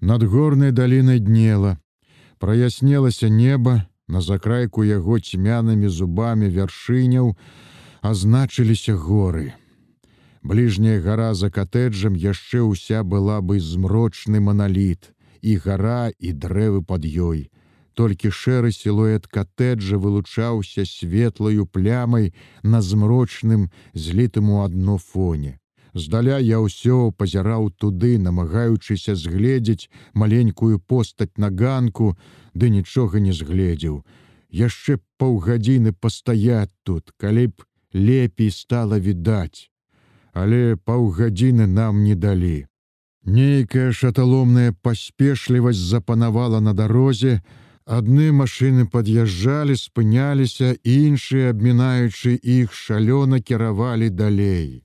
Над горнай далінай днела. Праяснелася неба, на закрайку яго цьмянымі зубамі вяршыняў азначыліся горы. Бліжняя гара за катэджам яшчэ ўся была бы змрочны маналіт, і гара і дрэвы пад ёй. Толькі шэры сілуэт катэджа вылучаўся светлаю плямай на змрочным, злітым у адно фоне. Здаля я ўсё пазіраў туды, намагаючыся згледзець маленькую постаць на ганку, ды нічога не згледзеў. Яшчэ паўгадзіны пастаяць тут, калі б лепей стала відаць. Але паўгадзіны нам не далі. Нейкая шаталомная паспешлівасць запанавала на дарозе, Адны машыны пад'язджалі, спыняліся, іншыя, абмінаючы іх шалёна кіравалі далей.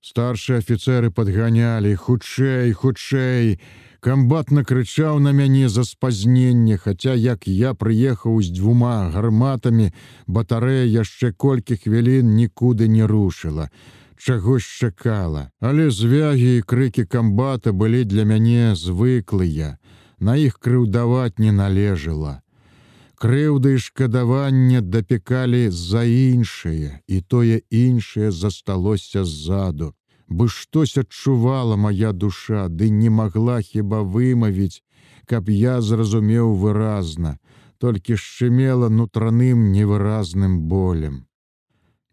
Старшыя афіцеры падганялі, хутчэй, хутчэй. Камбат накрычаў на мяне за спазненне, хаця як я прыехаў з дзвюма гарматамі, батарэя яшчэ колькі хвілін нікуды не рушыла. Чагось чакала, але звягі і крыкі камбата былі для мяне звыклыя на іх крыўдаваць не належала. Крыўды і шкадаванне дапекалі за іншае, і тое іншае засталося ззаду. Бы штось адчувала моя душа, ды не магла хіба вымавіць, каб я зразумеў выразна, толькі шчымела нутраным невыразным болем.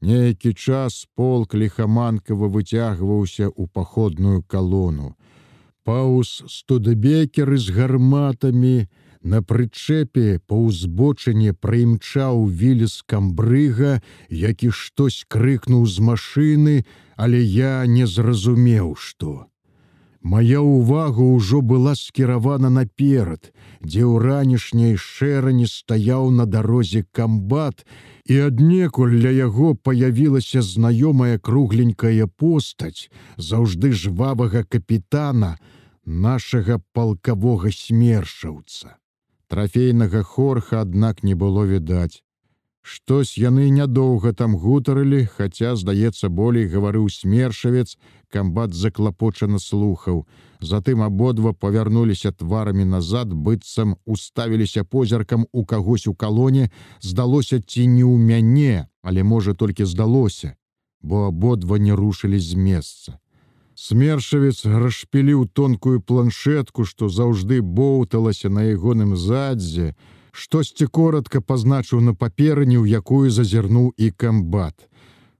Нейкі час полк лихаманкава выцягваўся ў паходную калону паўз студыбекеры з гарматамі на прычэпе па ўзбочыне прымчаў вілез камбрыга, які штось крыкнуў з машыны, але я не зразумеў, што. Мая ўвага ўжо была скіравана наперад, дзе ў ранішняй шэрані стаяў на дарозе камбат, і аднекуль для яго паявілася знаёмая кругленькая постаць, заўжды жвавага капітана, нашага палкавога смершаўца. Трафейнага хорха, аднак не было відаць. Штось яны нядоўга там гутарылі, хаця, здаецца, болей гаварыў смершавец, камбат заклапочана слухаў. Затым абодва павярнуліся тварамі назад, быццам уставіліся позіркам у кагось у калоне, здалося ці не ў мяне, але можа толькі здалося, бо абодва не рушылі з месца. Смершавец расшпіліў тонкую планшетку, што заўжды боўталася на ягоным задзе, штосьці коротко пазначыў на паперыні, у якую зазірнуў і камбат.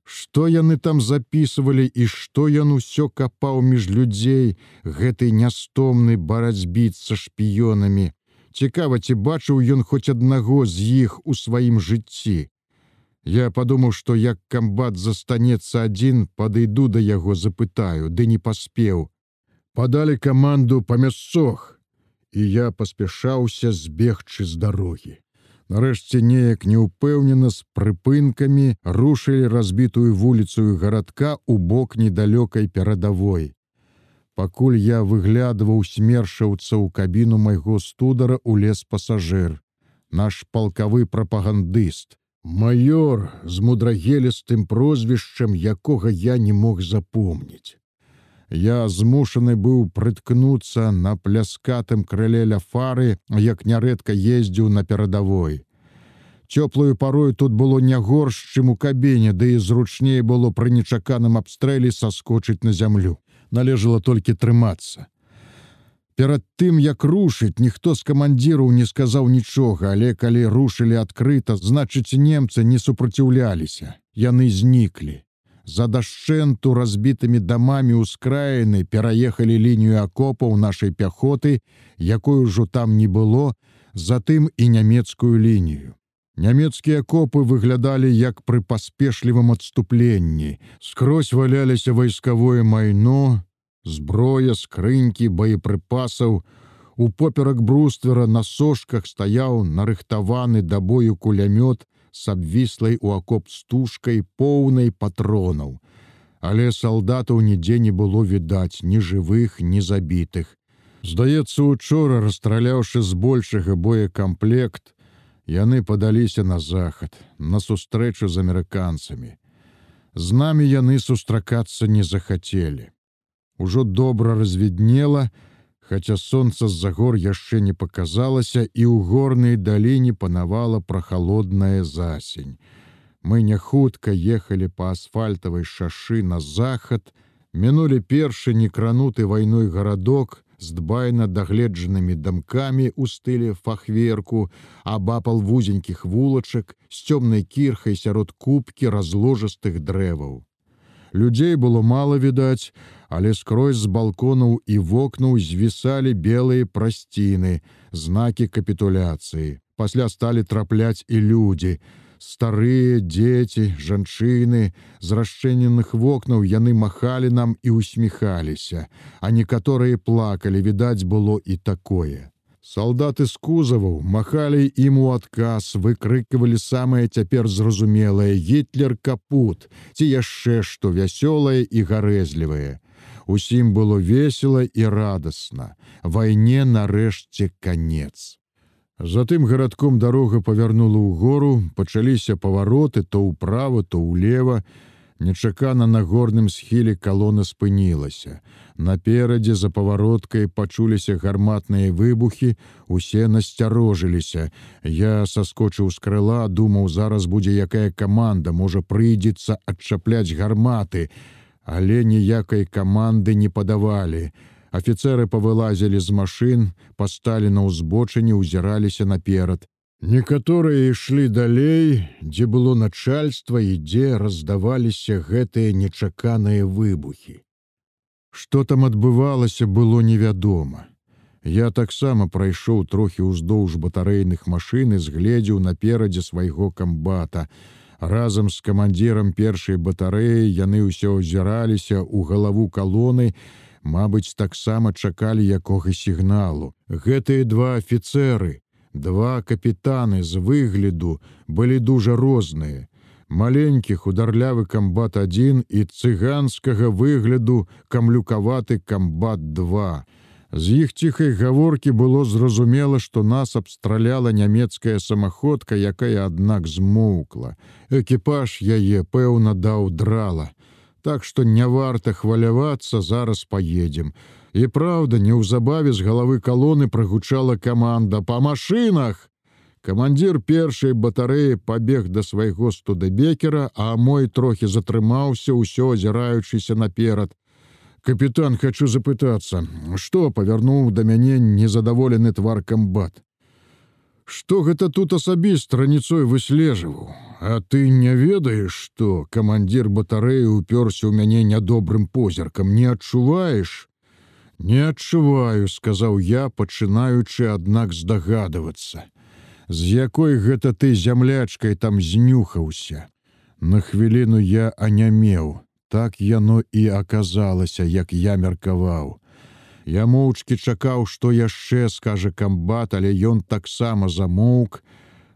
Што яны там записывалі і што ён усё капаў між людзей, гэты нястомны барацьбіт са шпіёнамі. Цікава, ці бачыў ён хоць аднаго з іх у сваім жыцці. Я падумаў, што як камбат застанецца адзін, падыйду да яго запытаю, ды не паспеў. Падалі каманду па мясцох, і я паспяшаўся збегчы з дарогі. Нарэшце неяк неўпэўнена з прыпынкамі рушылі разбітую вуліцу гарадка ў бок недалёкай перадавой. Пакуль я выглядваў смершаўца ў кабіну майго студара у лес пасажыр, наш палкавы прапагандыст, Маёр з мудрагелістым прозвішчам, якога я не мог запомніць. Я змушаны быў прыткнуцца на пляскатым крыле ля фары, як нярэдка ездзіў на перадавой. Цёплую парою тут было не горш, чым у кабіне, ды і зручней было пры нечаканым абстрэлі саскочыць на зямлю. Належала толькі трымацца. Перад тым, як рушыць, ніхто з камандзіраў не сказаў нічога, але калі рушылі адкрыта, значыць, немцы не супраціўляліся. Яны зніклі. За дашчэнту разбітымі дамамі ўскраіны пераехалі лінію акопаў нашай пяхоты, якой ужо там не было, затым і нямецкую лінію. Нямецкія копы выглядалі як пры паспешлівым адступленні. Скрозь валяліся вайскавое майно, зброя, скрынькі, боепрыпасаў. У поперак бруствера на сошках стаяў нарыхтаваны да бою кулямёт с абвіслай у акоп стужкай поўнай патронаў. Але салдатаў нідзе не было відаць ні жывых, ні забітых. Здаецца, учора, расстраляўшы збольшага боекамплект, яны падаліся на захад, на сустрэчу з амерыканцамі. З намі яны сустракацца не захацелі. Ужо добра развіднела, Хаця сонца з-за гор яшчэ не паказалася і ў горнай даліне панавала прахалодная засень. Мы не хутка ехалі па асфальтавай шашы на захад, мінулі першы некрануты вайной гарадок з дбайна дагледжанымі дамкамі ў стылі фахверку, абапал вузенькіх вулачак з цёмнай кірхай сярод кубкі разложастых дрэваў. Людзей было мала відаць, але скрозь з балконаў і вокнаў звісалі белыя прасціны, знакі капітуляцыі. Пасля сталі трапляць і людзі. Старыя дзеці, жанчыны, з расчыненых вокнаў яны махалі нам і усміхаліся, а некаторыя плакалі, відаць было і такое. Салдаты з кузаваў махалі ім у адказ, выкрыквалі самае цяпер зразумелае гітлер капут, ці яшчэ што вясёлае і гарэзлівае. Усім было весело і радасна. Вайне нарэшце канец. Затым гарадком дарога павярнула ў гору, пачаліся павароты то ўправа, то ўлева. Нечакана на горным схіле калона спынілася. Наперадзе за павароткай пачуліся гарматныя выбухі, усе насцярожыліся. Я саскочыў з крыла, думаў, зараз будзе якая каманда, можа прыйдзецца адчапляць гарматы, але ніякай каманды не падавалі. Афіцеры павылазілі з машын, пасталі на ўзбочыне, узіраліся наперад. Некаторыя ішлі далей, дзе было начальства і дзе раздаваліся гэтыя нечаканыя выбухі. Што там адбывалася, было невядома. Я таксама прайшоў трохі ўздоўж батарэйных машын і згледзеў наперадзе свайго камбата, Разам з камандзірам першай батарэі яны ўсё азіраліся ў галаву калоны, Мабыць, таксама чакалі якога сігналу. Гэтыя два афіцэры, два капітаны з выгляду былі дужа розныя. Маленькі хударлявы камбат адзін і цыганскага выгляду камлюкаваты камбат 2. З іх ціхай гаворкі было зразумела, што нас абстраляла нямецкая самаходка, якая аднак змоўкла. Экіпаж яе пэўна даў драла. Так што не варта хвалявацца, зараз паедзем. І праўда, неўзабаве з галавы калоны прагучала каманда па машынах. Камандзір першай батарэі пабег да свайго студэбекера, а мой трохі затрымаўся, усё азіраючыся наперад. Капітан, хочу запытацца, што павярнуў да мяне незадаволены твар камбат. Што гэта тут асабіст раніцой выслежваў, А ты не ведаеш, што камандзір батарэі ўпёрся ў мяне нядобрым позіркам, не адчуваеш? Не адчуваю, сказаў я, пачынаючы, аднак здагадвацца. З якой гэта ты зямлячкай там знюхаўся. На хвіліну я анямеў, Так яно і аказалася, як я меркаваў. Я моўчкі чакаў, што яшчэ скажа камбат, але ён таксама замоўк,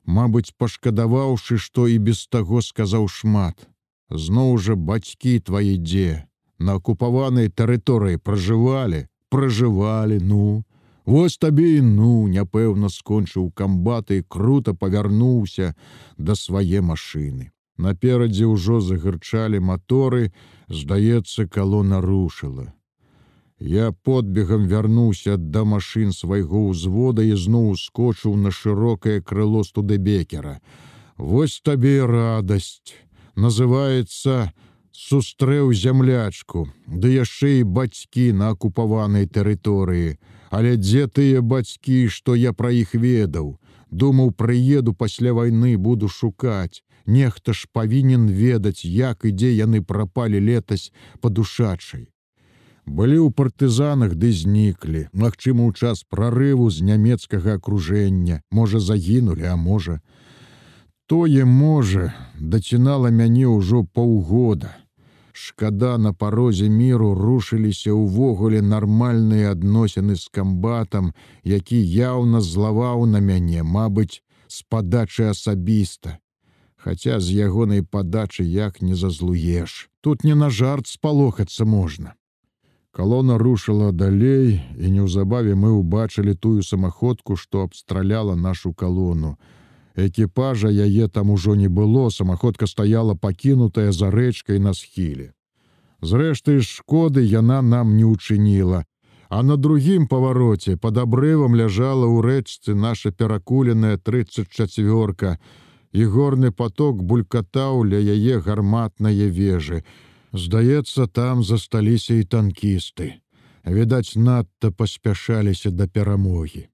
Мабыць, пашкадаваўшы, што і без таго сказаў шмат. Зноў жа бацькі твае дзе, на акупаванай тэрыторыі пражывалі, пражывалі, ну. Вось табе і ну, няпэўна скончыў камбаты, круто павярнуўся да свае машыны. Наперадзе ўжо загырчалі маторы, здаецца, калона рушыла. Я подбегам вярнуўся да машын свайго ўзвода і зноў скочыў на шырокае крыло студэбекера. Вось табе радасць, называется сустрэў зямлячку, ды яшчэ і бацькі на акупаванай тэрыторыі, Але дзе тыя бацькі, што я пра іх ведаў, думаў, прыеду пасля вайны буду шукаць. Нехта ж павінен ведаць, як і дзе яны прапалі летась падушачай. Былі ў партызанах ды зніклі, Магчыма, у час прарыву з нямецкага акружэння, можа загінулі, а можа. Тое можа, дацінала мяне ўжо паўгода. Шкада на парозе міру рушыліся ўвогуле нармальныя адносіны з камбатам, які яўна злаваў на мяне, мабыць, з падачы асабіста. Хаця з ягонай падачы як не зазлуеш. Тут не на жарт спалохацца можна. Калона рушыла далей, і неўзабаве мы ўбачылі тую самаходку, што абстраляла нашу калону. Экіпажа яе там ужо не было, самаходка стаяла пакінутая за рэчкай на схіле. Зрэшты, шкоды яна нам не ўчыніла, А на другім павароце под абрывам ляжала ў рэчцы наша перакуленая 34 і горны поток булькатаў ля яе гарматнае вежы. Здаецца, там засталіся і танкісты. Відаць, надта паспяшаліся да перамогі.